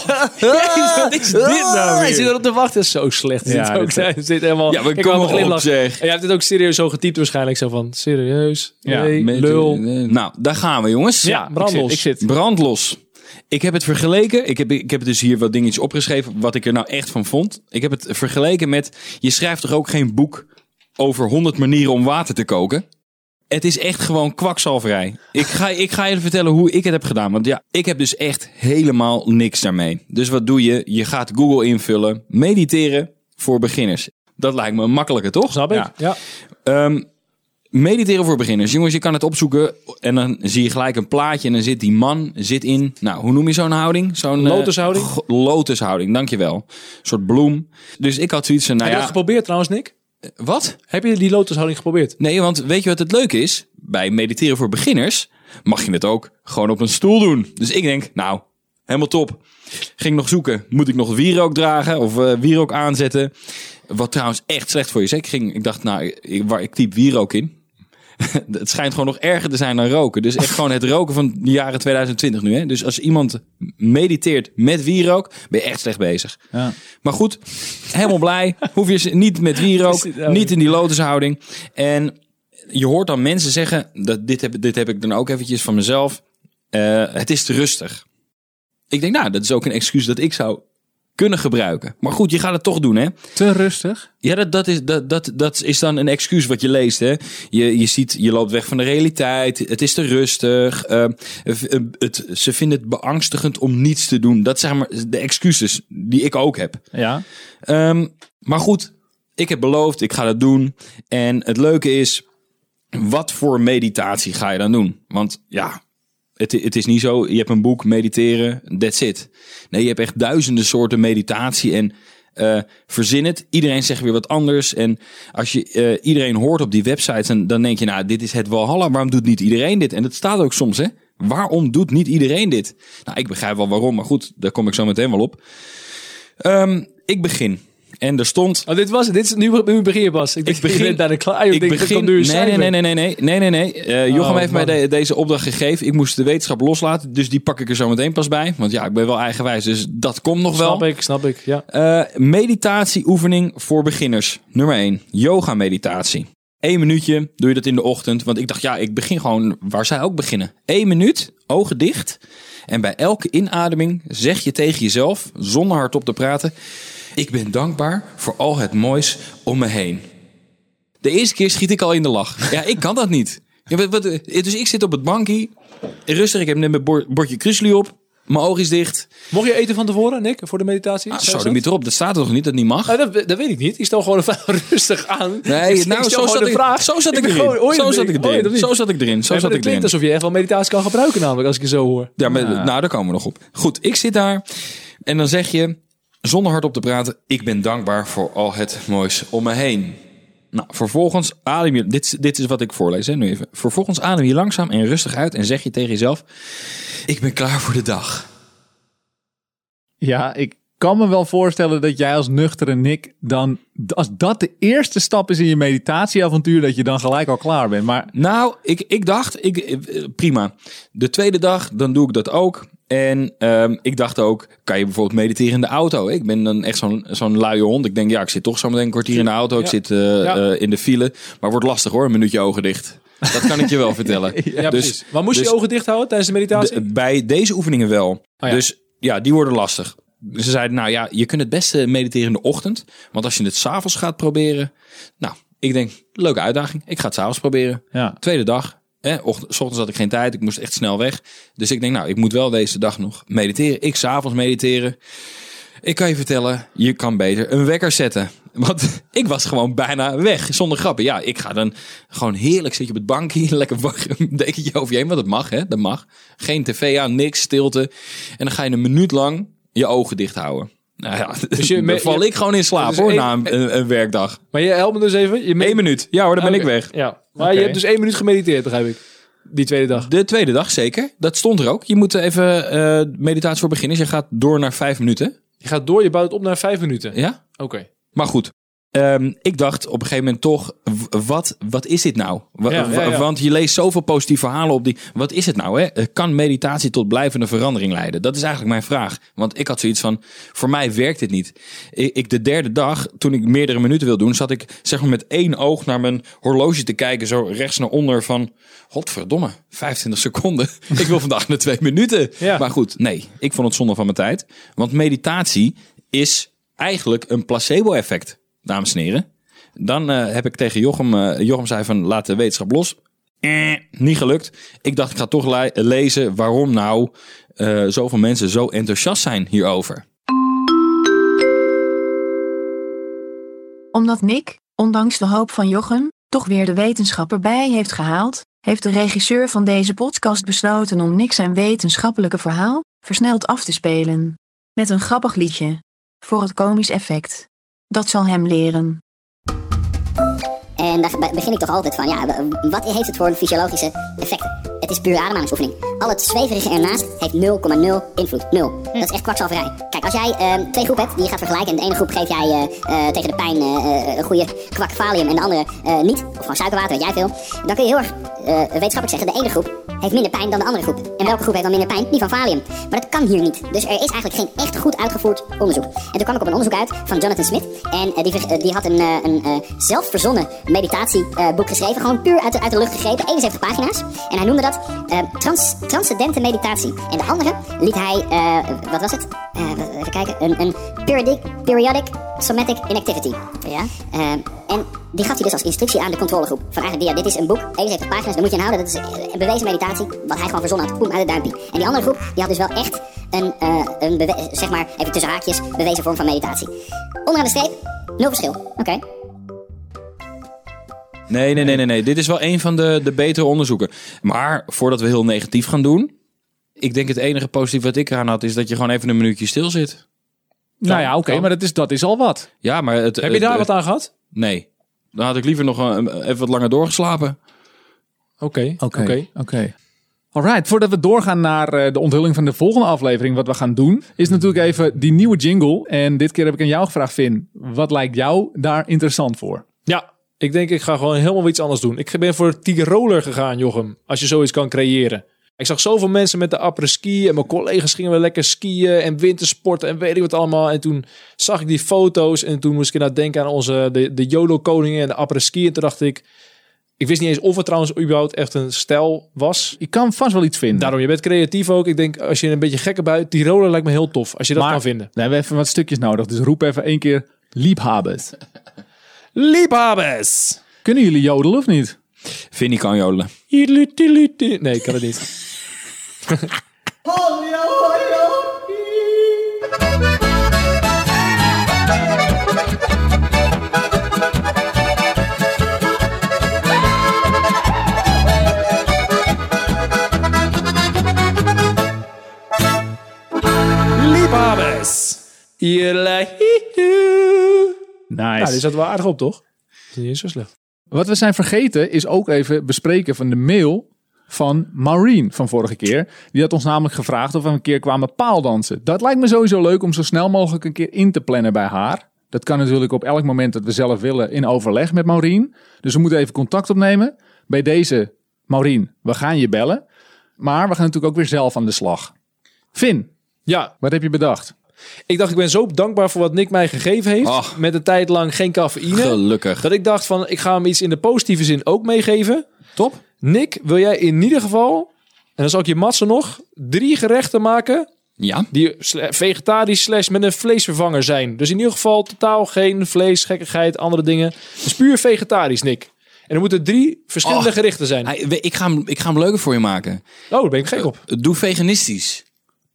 Wat is dit nou Hij weer? zit erop te wachten. Zo slecht. is Ja, het ook. dit- Hij zit helemaal... Ja, maar ik kom wou maar nog op, zeg. En jij hebt het ook serieus zo getypt waarschijnlijk. Zo van, serieus? Ja, nee, lul. Nou, daar gaan we jongens. Ja, brandlos. Ik zit, ik zit. Brandlos. Ik heb het vergeleken. Ik heb, ik heb dus hier wat dingetjes opgeschreven. Wat ik er nou echt van vond. Ik heb het vergeleken met. Je schrijft toch ook geen boek over 100 manieren om water te koken? Het is echt gewoon kwakzalverij. Ik ga, ik ga je vertellen hoe ik het heb gedaan. Want ja, ik heb dus echt helemaal niks daarmee. Dus wat doe je? Je gaat Google invullen. Mediteren voor beginners. Dat lijkt me makkelijker, toch? Snap ik? Ja. Ja. Ehm, mediteren voor beginners. Jongens, je kan het opzoeken en dan zie je gelijk een plaatje en dan zit die man zit in, nou, hoe noem je zo'n houding? Zo'n eh, Lotushouding? go- lotushouding, dankjewel. Een soort bloem. Dus ik had zoiets van, nou Heb je ja, dat geprobeerd trouwens, Nick? wat? Heb je die lotushouding geprobeerd? Nee, want weet je wat het leuke is? Bij mediteren voor beginners mag je het ook gewoon op een stoel doen. Dus ik denk, nou, helemaal top. Ging nog zoeken, moet ik nog wierook dragen of eh wierook aanzetten? Wat trouwens echt slecht voor je is. Ik, ging, ik dacht, nou, ik, waar, ik typ wierook in. het schijnt gewoon nog erger te zijn dan roken. Dus echt gewoon het roken van de jaren 2020 nu. Hè? Dus als iemand mediteert met wierook, ben je echt slecht bezig. Ja. Maar goed, helemaal blij. Hoef je ze niet met wierook, niet in die lotushouding. En je hoort dan mensen zeggen, dat dit, heb, dit heb ik dan ook eventjes van mezelf. eh, het is te rustig. Ik denk, nou, dat is ook een excuus dat ik zou kunnen gebruiken. Maar goed, je gaat het toch doen, hè? Te rustig. Ja, dat, dat, is, dat, dat, dat is dan een excuus wat je leest. Hè? Je, je ziet, je loopt weg van de realiteit. Het is te rustig. eh, het, het, ze vinden het beangstigend om niets te doen. Dat zijn maar de excuses die ik ook heb. Ja. Ehm, maar goed, ik heb beloofd, ik ga dat doen. En het leuke is, wat voor meditatie ga je dan doen? Want ja, het, het is niet zo, je hebt een boek, mediteren, that's it. Nee, je hebt echt duizenden soorten meditatie en eh, verzin het. Iedereen zegt weer wat anders. En als je eh, iedereen hoort op die websites, dan, dan denk je, nou, dit is het walhalla. Waarom doet niet iedereen dit? En dat staat ook soms, hè? Waarom doet niet iedereen dit? Nou, ik begrijp wel waarom, maar goed, daar kom ik zo meteen wel op. Ehm, ik begin. En er stond... Oh, dit was het. Dit is, nu, nu begin je pas. Ik, begin- je daar klaar. Je Ik dit begin... nu Nee, nee, nee, nee, nee, nee, nee, nee, nee. Eh, Jochem Oh, heeft mij de- deze opdracht gegeven. Ik moest de wetenschap loslaten, dus die pak ik er zo meteen pas bij. Want ja, ik ben wel eigenwijs, dus dat komt nog wel. Snap ik, snap ik. Ja. Eh, meditatieoefening voor beginners. Nummer 1. Yoga meditatie. Eén minuutje doe je dat in de ochtend. Want ik dacht, ja, ik begin gewoon waar zij ook beginnen. Eén minuut, ogen dicht. En bij elke inademing zeg je tegen jezelf, zonder hardop te praten... Ik ben dankbaar voor al het moois om me heen. De eerste keer schiet ik al in de lach. Ja, ik kan dat niet. Ja, wat, wat, dus ik zit op het bankje. Rustig, ik heb net mijn bord- bordje krusli op. Mijn oog is dicht. Mocht je eten van tevoren, Nick, voor de meditatie? Ah, zo, je niet erop. Dat staat er toch niet, dat niet mag? Ah, dat, dat weet ik niet. Je stel gewoon vraag rustig aan. Nee, Ik nou, zo zat, ik, vraag. zo zat ik, erin. gewoon- je zo het zat ik je het erin. niet? Zo zat ik erin. Zo zat ik erin. alsof je echt wel meditatie kan gebruiken namelijk, als ik je zo hoor. Ja, maar, nou, daar komen we nog op. Goed, ik zit daar en dan zeg je, zonder hardop te praten, ik ben dankbaar voor al het moois om me heen. Nou, vervolgens adem je, dit, is- dit is wat ik voorlees, hè, nu even. Vervolgens adem je langzaam en rustig uit en zeg je tegen jezelf, ik ben klaar voor de dag. Ja, ik kan me wel voorstellen dat jij als nuchtere Nick dan, als dat de eerste stap is in je meditatieavontuur, dat je dan gelijk al klaar bent. Maar Nou, ik, ik dacht, ik, eh, prima. De tweede dag, dan doe ik dat ook. En ehm, ik dacht ook, kan je bijvoorbeeld mediteren in de auto? Ik ben dan echt zo'n zo'n luie hond. Ik denk, ja, ik zit toch zo meteen een kwartier in de auto. Ik Ja. zit eh, Ja. eh, in de file. Maar wordt lastig hoor, een minuutje ogen dicht. Dat kan ik je wel vertellen. Ja, Dus- precies. Maar moest je dus- je ogen dicht houden tijdens de meditatie? De- bij deze oefeningen wel. Oh. Dus ja, die worden lastig. Ze zeiden, nou ja, je kunt het beste mediteren in de ochtend. Want als je het s'avonds gaat proberen. Nou, ik denk, leuke uitdaging. Ik ga het s'avonds proberen. ja, Tweede dag. 's ochtends had ik geen tijd. Ik moest echt snel weg. Dus ik denk, nou, ik moet wel deze dag nog mediteren. Ik s'avonds mediteren. Ik kan je vertellen, je kan beter een wekker zetten. Want ik was gewoon bijna weg, zonder grappen. Ja, ik ga dan gewoon heerlijk zit je op het bankje. Lekker warm dekentje over je heen, want dat mag, hè. Dat mag. Geen tv aan, niks, stilte. En dan ga je een minuut lang je ogen dicht houden. Nou ja, dus je- val je- ik gewoon in slaap dus hoor, één- na een, werkdag. Maar je helpt me dus even. Je Eén minuut. Ja hoor, dan ben ik weg. Ja. Maar je hebt dus één minuut gemediteerd, begrijp ik. Die tweede dag. De tweede dag zeker. Dat stond er ook. Je moet even eh, meditatie voor beginners. Je gaat door naar vijf minuten. Je gaat door, je bouwt op naar vijf minuten. Ja? Oké. Maar goed. Ehm, ik dacht op een gegeven moment toch, wat, wat is dit nou? Wa- Ja, ja, wa- ja. Want je leest zoveel positieve verhalen op die. Wat is het nou? Hè? Eh, Kan meditatie tot blijvende verandering leiden? Dat is eigenlijk mijn vraag. Want ik had zoiets van, voor mij werkt dit niet. Ik, ik de derde dag, toen ik meerdere minuten wil doen, zat ik zeg maar met één oog naar mijn horloge te kijken, zo rechts naar onder van, godverdomme, 25 seconden. ik wil vandaag naar twee minuten. Maar goed, nee, ik vond het zonde van mijn tijd. Want meditatie is eigenlijk een placebo-effect, dames en heren. Dan eh, heb ik tegen Jochem, eh, Jochem zei van laat de wetenschap los. Eh, niet gelukt. Ik dacht ik ga toch le- lezen waarom nou eh, zoveel mensen zo enthousiast zijn hierover. Omdat Nick, ondanks de hoop van Jochem, toch weer de wetenschap erbij heeft gehaald, heeft de regisseur van deze podcast besloten om Nick zijn wetenschappelijke verhaal versneld af te spelen. Met een grappig liedje. Voor het komisch effect. Dat zal hem leren. En daar be- begin ik toch altijd van, ja, wat heeft het voor fysiologische effecten? Het is puur ademhalingsoefening. Al het zweverige ernaast heeft 0,0 invloed. 0. Dat is echt kwakzalverij. Kijk, als jij ehm, twee groepen hebt die je gaat vergelijken... en de ene groep geef jij eh, eh, tegen de pijn eh, een goede kwak valium... en de andere niet, of gewoon suikerwater, weet jij veel... dan kun je heel erg wetenschappelijk zeggen... de ene groep heeft minder pijn dan de andere groep. En welke groep heeft dan minder pijn? Die van valium. Maar dat kan hier niet. Dus er is eigenlijk geen echt goed uitgevoerd onderzoek. En toen kwam ik op een onderzoek uit van Jonathan Smith. En die, die had een, een zelfverzonnen meditatieboek geschreven. Gewoon puur uit de, uit de lucht gegrepen. 71 pagina's. En hij noemde dat eh, trans, transcendente meditatie. En de andere liet hij, eh, wat was het? Eh, even kijken. Een, een periodic, periodic somatic inactivity. Ja. Eh, en die gaf hij dus als instructie aan de controlegroep. Van eigenlijk, ja, dit is een boek, 71 pagina's, daar moet je aan houden. Dat is eh, een bewezen meditatie, wat hij gewoon verzonnen had. Poem, uit het duimpje. En die andere groep, die had dus wel echt een, eh, een zeg maar, even tussen haakjes, bewezen vorm van meditatie. Onderaan de streep, nul verschil. Oké. Nee, nee, nee, nee, nee. Dit is wel een van de, de betere onderzoeken. Maar voordat we heel negatief gaan doen. Ik denk het enige positief wat ik eraan had, is dat je gewoon even een minuutje stil zit. nou ja, oké, kan. maar dat is, dat is al wat. Ja, maar het. Heb je het- daar wat aan gehad? Nee. Dan had ik liever nog een- even wat langer doorgeslapen. Oké, oké. oké. Alright, voordat we doorgaan naar eh, de onthulling van de volgende aflevering, wat we gaan doen, is natuurlijk even die nieuwe jingle. En dit keer heb ik aan jou gevraagd, Finn. Wat lijkt jou daar interessant voor? Ja, ik denk ik ga gewoon helemaal iets anders doen. Ik ben voor Tiroler gegaan, Jochem. Als je zoiets kan creëren. Ik zag zoveel mensen met de après-ski en mijn collega's gingen weer lekker skiën en wintersporten en weet ik wat allemaal. En toen zag ik die foto's en toen moest ik inderdaad denken aan onze, de, de YOLO-koningen en de après-ski. En toen dacht ik, ik wist niet eens of het trouwens überhaupt echt een stijl was. Je kan vast wel iets vinden. Daarom, je bent creatief ook. Ik denk, als je een beetje gekke buit, Tiroler lijkt me heel tof. Als je dat Maar- kan vinden. We hebben even wat stukjes nodig, dus roep even één keer liebhabers. Liebhabers! Kunnen jullie jodelen of niet? Vinnie kan jodelen. Nee, ik kan het niet. Liebhabers! Nice. Ja, die zat wel aardig op, toch? Dat is niet eens zo slecht. Wat we zijn vergeten is ook even bespreken van de mail van Maureen van vorige keer. Die had ons namelijk gevraagd of we een keer kwamen paaldansen. Dat lijkt me sowieso leuk om zo snel mogelijk een keer in te plannen bij haar. Dat kan natuurlijk op elk moment dat we zelf willen in overleg met Maureen. Dus we moeten even contact opnemen. Bij deze, Maureen, we gaan je bellen. Maar we gaan natuurlijk ook weer zelf aan de slag. Finn, Ja, wat heb je bedacht? Ik dacht, ik ben zo dankbaar voor wat Nick mij gegeven heeft. Ach. Met een tijd lang geen cafeïne. Gelukkig. Dat ik dacht van, ik ga hem iets in de positieve zin ook meegeven. Top. Nick, wil jij in ieder geval, en dan zal ik je matsen nog, drie gerechten maken Ja. die vegetarisch slash met een vleesvervanger zijn. Dus in ieder geval totaal geen vlees, gekkigheid, andere dingen. Dus puur vegetarisch, Nick. En er moeten drie verschillende Och. gerichten zijn. Hij- ik, ga hem, ik ga hem leuker voor je maken. Oh, daar ben ik gek op. Doe veganistisch.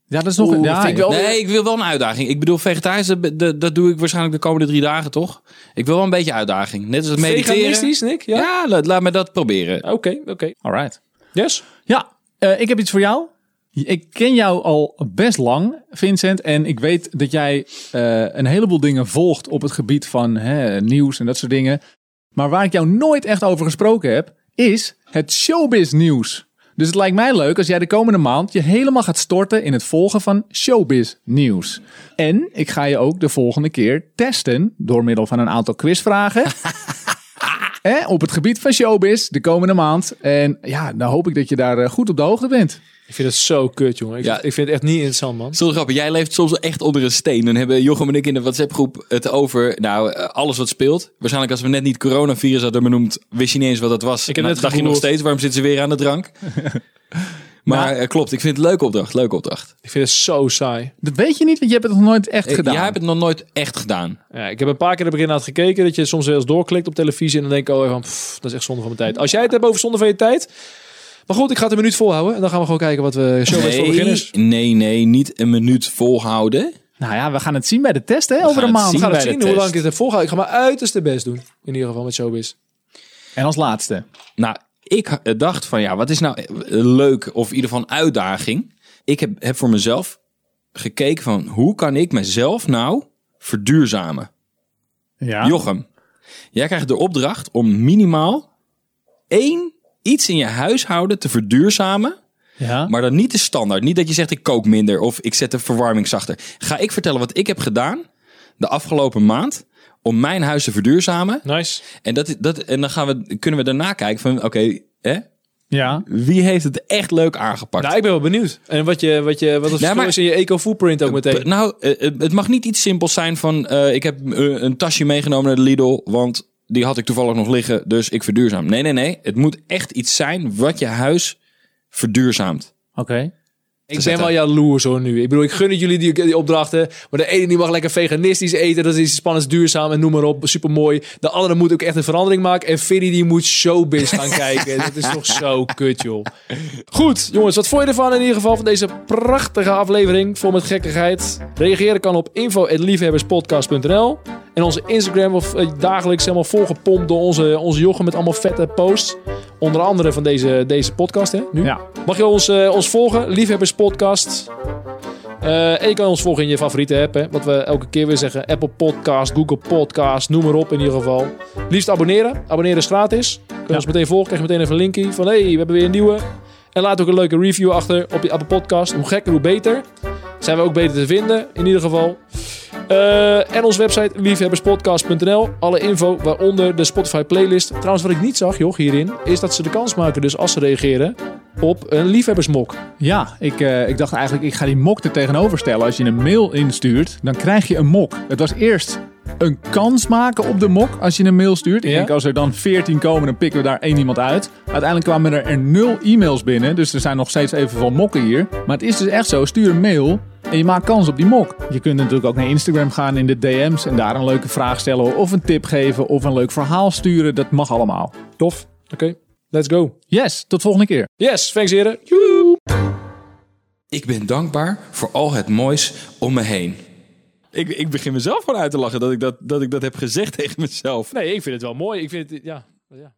Ja, dat is nog ja, vind ik wel- Nee, ik wil wel een uitdaging. Ik bedoel, vegetarisch, dat, dat, dat doe ik waarschijnlijk de komende drie dagen, toch? Ik wil wel een beetje uitdaging. Net als het mediteren. Veganistisch, Nick? Ja? Ja, laat, laat me dat proberen. Oké, oké. Alright. Yes? Ja, eh, ik heb iets voor jou. Ik ken jou al best lang, Vincent. En ik weet dat jij eh, een heleboel dingen volgt op het gebied van hè, nieuws en dat soort dingen. Maar waar ik jou nooit echt over gesproken heb, is het showbiz nieuws. Dus het lijkt mij leuk als jij de komende maand je helemaal gaat storten in het volgen van showbiz nieuws. En ik ga je ook de volgende keer testen door middel van een aantal quizvragen. Hè, op het gebied van showbiz de komende maand. En ja, dan hoop ik dat je daar eh, goed op de hoogte bent. Ik vind het zo kut, jongen. Ik, Ja. ik vind het echt niet interessant, man. Zo grappig. Jij leeft soms echt onder een steen. Dan hebben Jochem en ik in de WhatsApp-groep het over nou, eh, alles wat speelt. Waarschijnlijk als we net niet coronavirus hadden benoemd, wist je niet eens wat dat was. Ik heb En net dan dacht je nog steeds, waarom zitten ze weer aan de drank? maar eh, klopt, ik vind het een leuke opdracht. Leuke opdracht. Ik vind het zo saai. Dat weet je niet, want je hebt het nog nooit echt Eh, gedaan. Jij hebt het nog nooit echt gedaan. Ja, ik heb een paar keer heb ik inderdaad gekeken dat je soms wel eens doorklikt op televisie en dan denk ik oh pff, dat is echt zonde van mijn tijd. Als jij het hebt over zonde van je tijd. Maar goed, ik ga het een minuut volhouden en dan gaan we gewoon kijken wat we show voor Nee, beginners. nee, nee, niet een minuut volhouden. Nou ja, we gaan het zien bij de test hè, over een het maand. We gaan het zien hoe lang ik dit heb volgehouden. Ik ga mijn uiterste best doen. In ieder geval met showbiz. En als laatste. Nou, ik eh, dacht van ja, wat is nou eh, leuk of in ieder geval een uitdaging. Ik heb, heb voor mezelf gekeken van hoe kan ik mezelf nou verduurzamen. Ja. Jochem, jij krijgt de opdracht om minimaal één iets in je huishouden te verduurzamen. ja. Maar dan niet de standaard. Niet dat je zegt ik kook minder of ik zet de verwarming zachter. Ga ik vertellen wat ik heb gedaan de afgelopen maand om mijn huis te verduurzamen. Nice. En, dat, dat, en dan gaan we, kunnen we daarna kijken van oké, hè, ja. wie heeft het echt leuk aangepakt? Nou, ik ben wel benieuwd. En wat, je, wat, je, wat het maar- is in je eco-footprint ook meteen. Nou, eh, het het mag niet iets simpels zijn van eh, ik heb eh, een tasje meegenomen naar de Lidl, want die had ik toevallig nog liggen, dus ik verduurzaam. Nee, nee, nee. Het moet echt iets zijn wat je huis verduurzaamt. Oké. Ik ben wel jaloers hoor nu. Ik bedoel, ik gun het jullie die, die opdrachten. Maar de ene die mag lekker veganistisch eten. Dat is spannend duurzaam en noem maar op. Super mooi. De andere moet ook echt een verandering maken. En Fiddy die moet showbiz gaan kijken. Dat is toch zo kut joh. Goed jongens, wat vond je ervan in ieder geval van deze prachtige aflevering. Vol met gekkigheid. Reageren kan op info.liefhebberspodcast.nl En onze Instagram of eh, dagelijks helemaal volgepompt door onze, onze Jochem met allemaal vette posts. Onder andere van deze, deze podcast hè, nu. Ja. Mag je ons, eh, ons volgen? Liefhebbers Podcast. Eh, en je kan ons volgen in je favoriete app. Hè? Wat we elke keer weer zeggen. Apple Podcast, Google Podcast, noem maar op in ieder geval. Liefst abonneren. Abonneren is gratis. Kun je Ja. ons meteen volgen. Krijg je meteen even een linkje van... hey, we hebben weer een nieuwe. En laat ook een leuke review achter op je Apple Podcast. Hoe gekker, hoe beter. Zijn we ook beter te vinden, in ieder geval. Eh, en onze website liefhebberspodcast.nl. Alle info, waaronder de Spotify playlist. Trouwens, wat ik niet zag, joh, hierin, is dat ze de kans maken, dus als ze reageren, op een liefhebbersmok. Ja, ik, eh, ik dacht eigenlijk, ik ga die mok er tegenover stellen. Als je een mail instuurt, dan krijg je een mok. Het was eerst een kans maken op de mok als je een mail stuurt. Ik Ja. denk, als er dan 14 komen, dan pikken we daar één iemand uit. Uiteindelijk kwamen er, er nul e-mails binnen, dus er zijn nog steeds even veel mokken hier. Maar het is dus echt zo, stuur een mail en je maakt kans op die mok. Je kunt natuurlijk ook naar Instagram gaan in de DM's en daar een leuke vraag stellen of een tip geven of een leuk verhaal sturen. Dat mag allemaal. Tof. Oké, let's go. Yes, tot volgende keer. Yes, thanks heren. Joe. Ik ben dankbaar voor al het moois om me heen. Ik, ik begin mezelf gewoon uit te lachen dat ik dat, dat ik dat heb gezegd tegen mezelf. Nee, ik vind het wel mooi. Ik vind het, ja. ja.